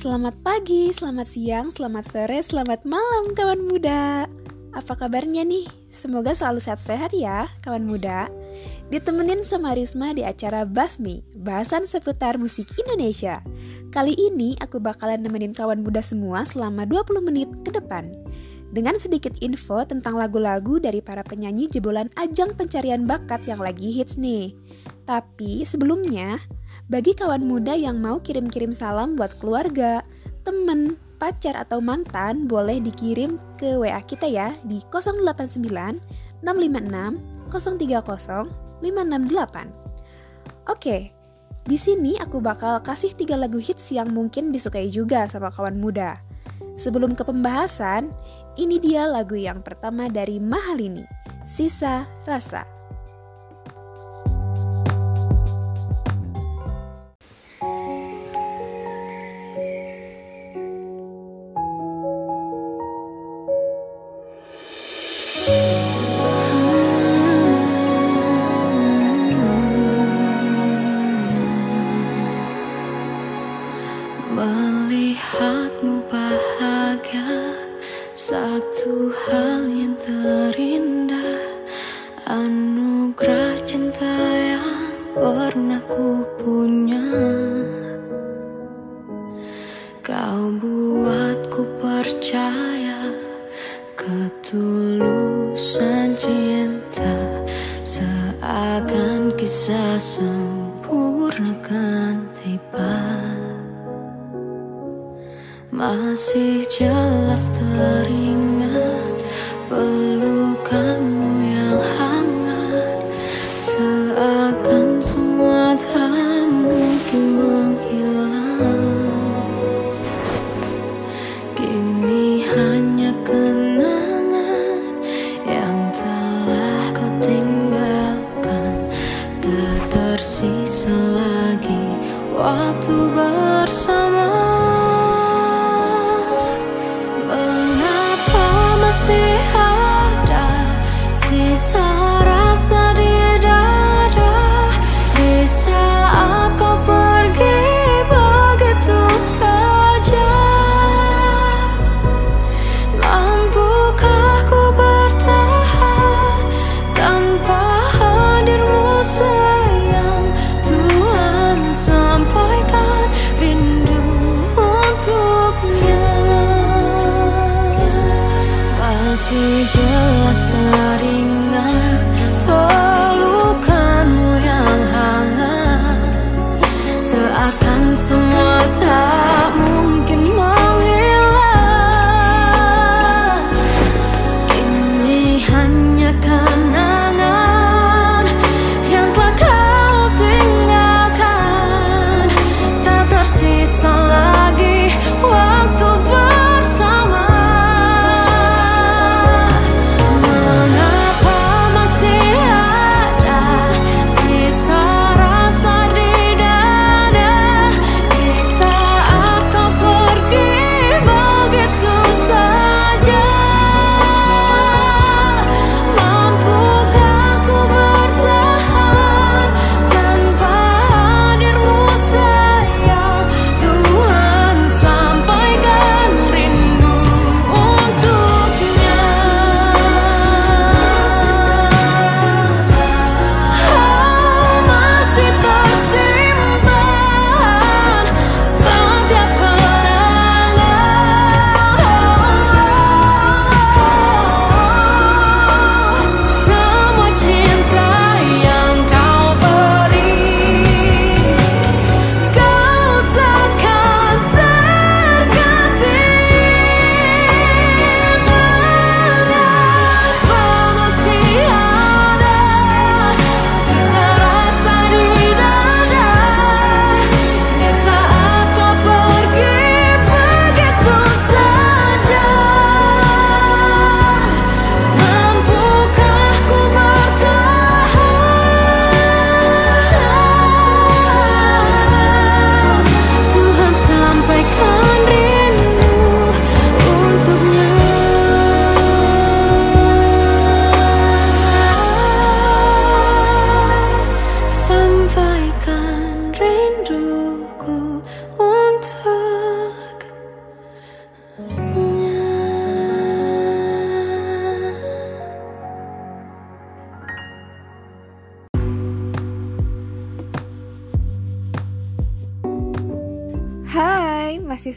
Selamat pagi, selamat siang, selamat sore, selamat malam kawan muda Apa kabarnya nih? Semoga selalu sehat-sehat ya kawan muda Ditemenin sama Risma di acara Basmi, bahasan seputar musik Indonesia Kali ini aku bakalan nemenin kawan muda semua selama 20 menit ke depan dengan sedikit info tentang lagu-lagu dari para penyanyi jebolan ajang pencarian bakat yang lagi hits nih. Tapi sebelumnya, bagi kawan muda yang mau kirim-kirim salam buat keluarga, temen, pacar atau mantan boleh dikirim ke WA kita ya di 089 656 030 568. Oke, di sini aku bakal kasih tiga lagu hits yang mungkin disukai juga sama kawan muda. Sebelum ke pembahasan, ini dia lagu yang pertama dari Mahalini, Sisa Rasa. Masih jelas teringat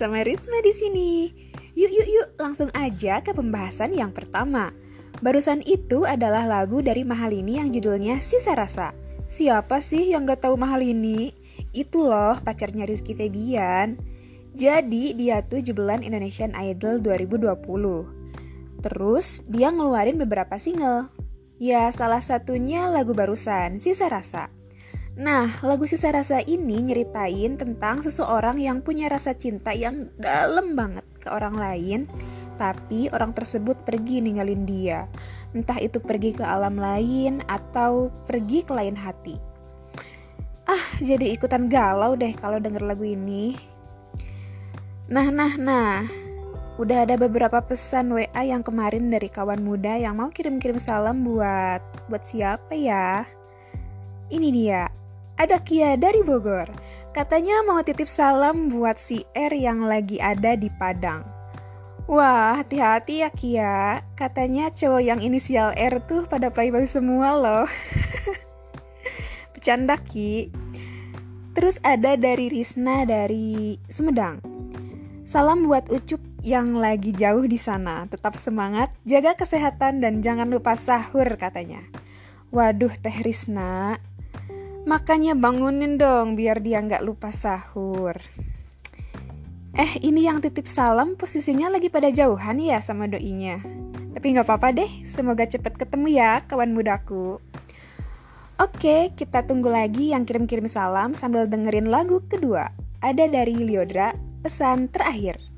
masih sama Risma di sini. Yuk yuk yuk, langsung aja ke pembahasan yang pertama. Barusan itu adalah lagu dari Mahalini yang judulnya Sisa Rasa. Siapa sih yang gak tahu Mahalini? Itu loh pacarnya Rizky Febian. Jadi dia tuh jubelan Indonesian Idol 2020. Terus dia ngeluarin beberapa single. Ya salah satunya lagu barusan, Sisa Rasa. Nah, lagu Sisa Rasa ini nyeritain tentang seseorang yang punya rasa cinta yang dalam banget ke orang lain tapi orang tersebut pergi ninggalin dia. Entah itu pergi ke alam lain atau pergi ke lain hati. Ah, jadi ikutan galau deh kalau denger lagu ini. Nah, nah, nah. Udah ada beberapa pesan WA yang kemarin dari kawan muda yang mau kirim-kirim salam buat buat siapa ya? Ini dia. Ada Kia dari Bogor. Katanya mau titip salam buat si R yang lagi ada di Padang. Wah, hati-hati ya Kia. Katanya cowok yang inisial R tuh pada playboy semua loh. Bercanda Ki. Terus ada dari Risna dari Sumedang. Salam buat Ucup yang lagi jauh di sana. Tetap semangat, jaga kesehatan dan jangan lupa sahur katanya. Waduh Teh Risna, makanya bangunin dong biar dia nggak lupa sahur. Eh, ini yang titip salam posisinya lagi pada jauhan ya sama doinya. Tapi nggak apa-apa deh, semoga cepet ketemu ya kawan mudaku. Oke, kita tunggu lagi yang kirim-kirim salam sambil dengerin lagu kedua. Ada dari Liodra, pesan terakhir.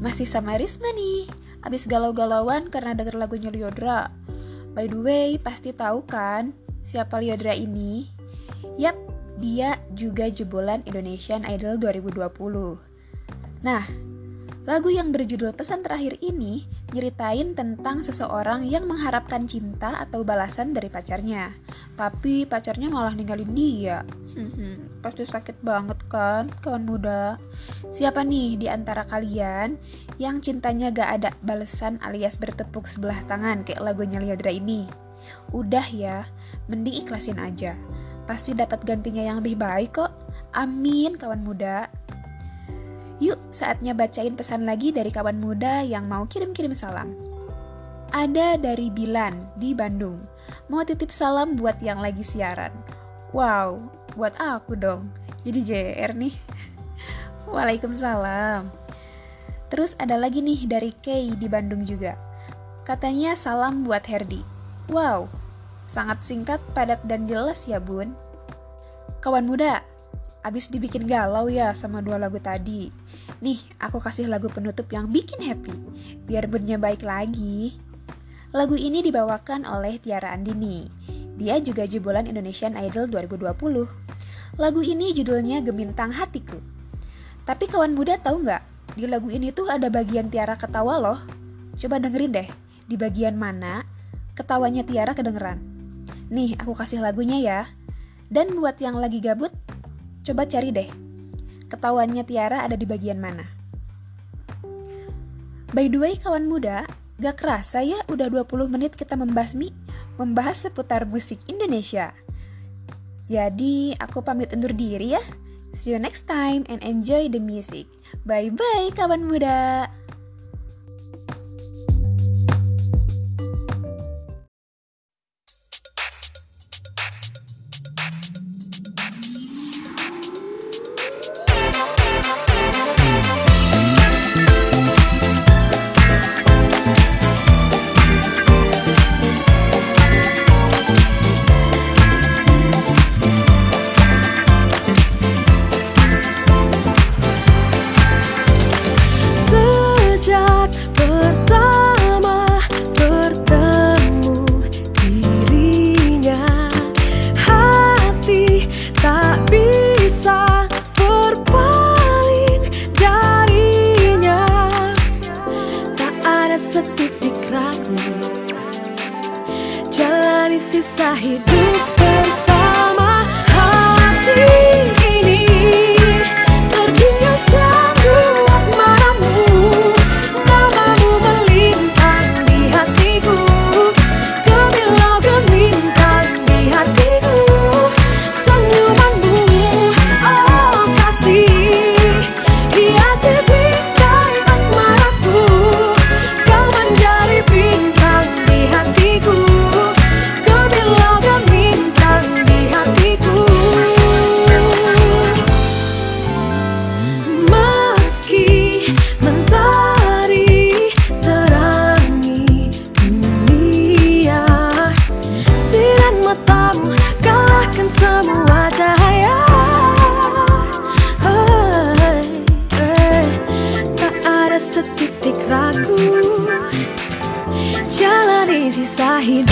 Masih sama Risma nih Abis galau-galauan karena denger lagunya Liodra By the way, pasti tahu kan siapa Liodra ini? Yap, dia juga jebolan Indonesian Idol 2020. Nah, lagu yang berjudul Pesan Terakhir ini nyeritain tentang seseorang yang mengharapkan cinta atau balasan dari pacarnya. Tapi pacarnya malah ninggalin dia. Hmm, pasti sakit banget kan, kawan muda? Siapa nih di antara kalian yang cintanya gak ada balasan alias bertepuk sebelah tangan kayak lagunya Liodra ini? Udah ya, mending ikhlasin aja. Pasti dapat gantinya yang lebih baik kok. Amin, kawan muda. Yuk, saatnya bacain pesan lagi dari kawan muda yang mau kirim-kirim salam. Ada dari Bilan di Bandung. Mau titip salam buat yang lagi siaran. Wow, buat aku dong. Jadi GR nih. Waalaikumsalam. Terus ada lagi nih dari Kay di Bandung juga. Katanya salam buat Herdi. Wow, sangat singkat, padat, dan jelas ya bun. Kawan muda, abis dibikin galau ya sama dua lagu tadi. Nih, aku kasih lagu penutup yang bikin happy, biar moodnya baik lagi. Lagu ini dibawakan oleh Tiara Andini. Dia juga jebolan Indonesian Idol 2020. Lagu ini judulnya Gemintang Hatiku. Tapi kawan muda tahu nggak? Di lagu ini tuh ada bagian Tiara ketawa loh. Coba dengerin deh, di bagian mana ketawanya Tiara kedengeran. Nih, aku kasih lagunya ya. Dan buat yang lagi gabut, coba cari deh. Ketawanya Tiara ada di bagian mana? By the way, kawan muda, gak kerasa ya udah 20 menit kita membasmi, membahas seputar musik Indonesia. Jadi, aku pamit undur diri ya. See you next time and enjoy the music. Bye-bye kawan muda.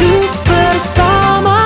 hidup bersama.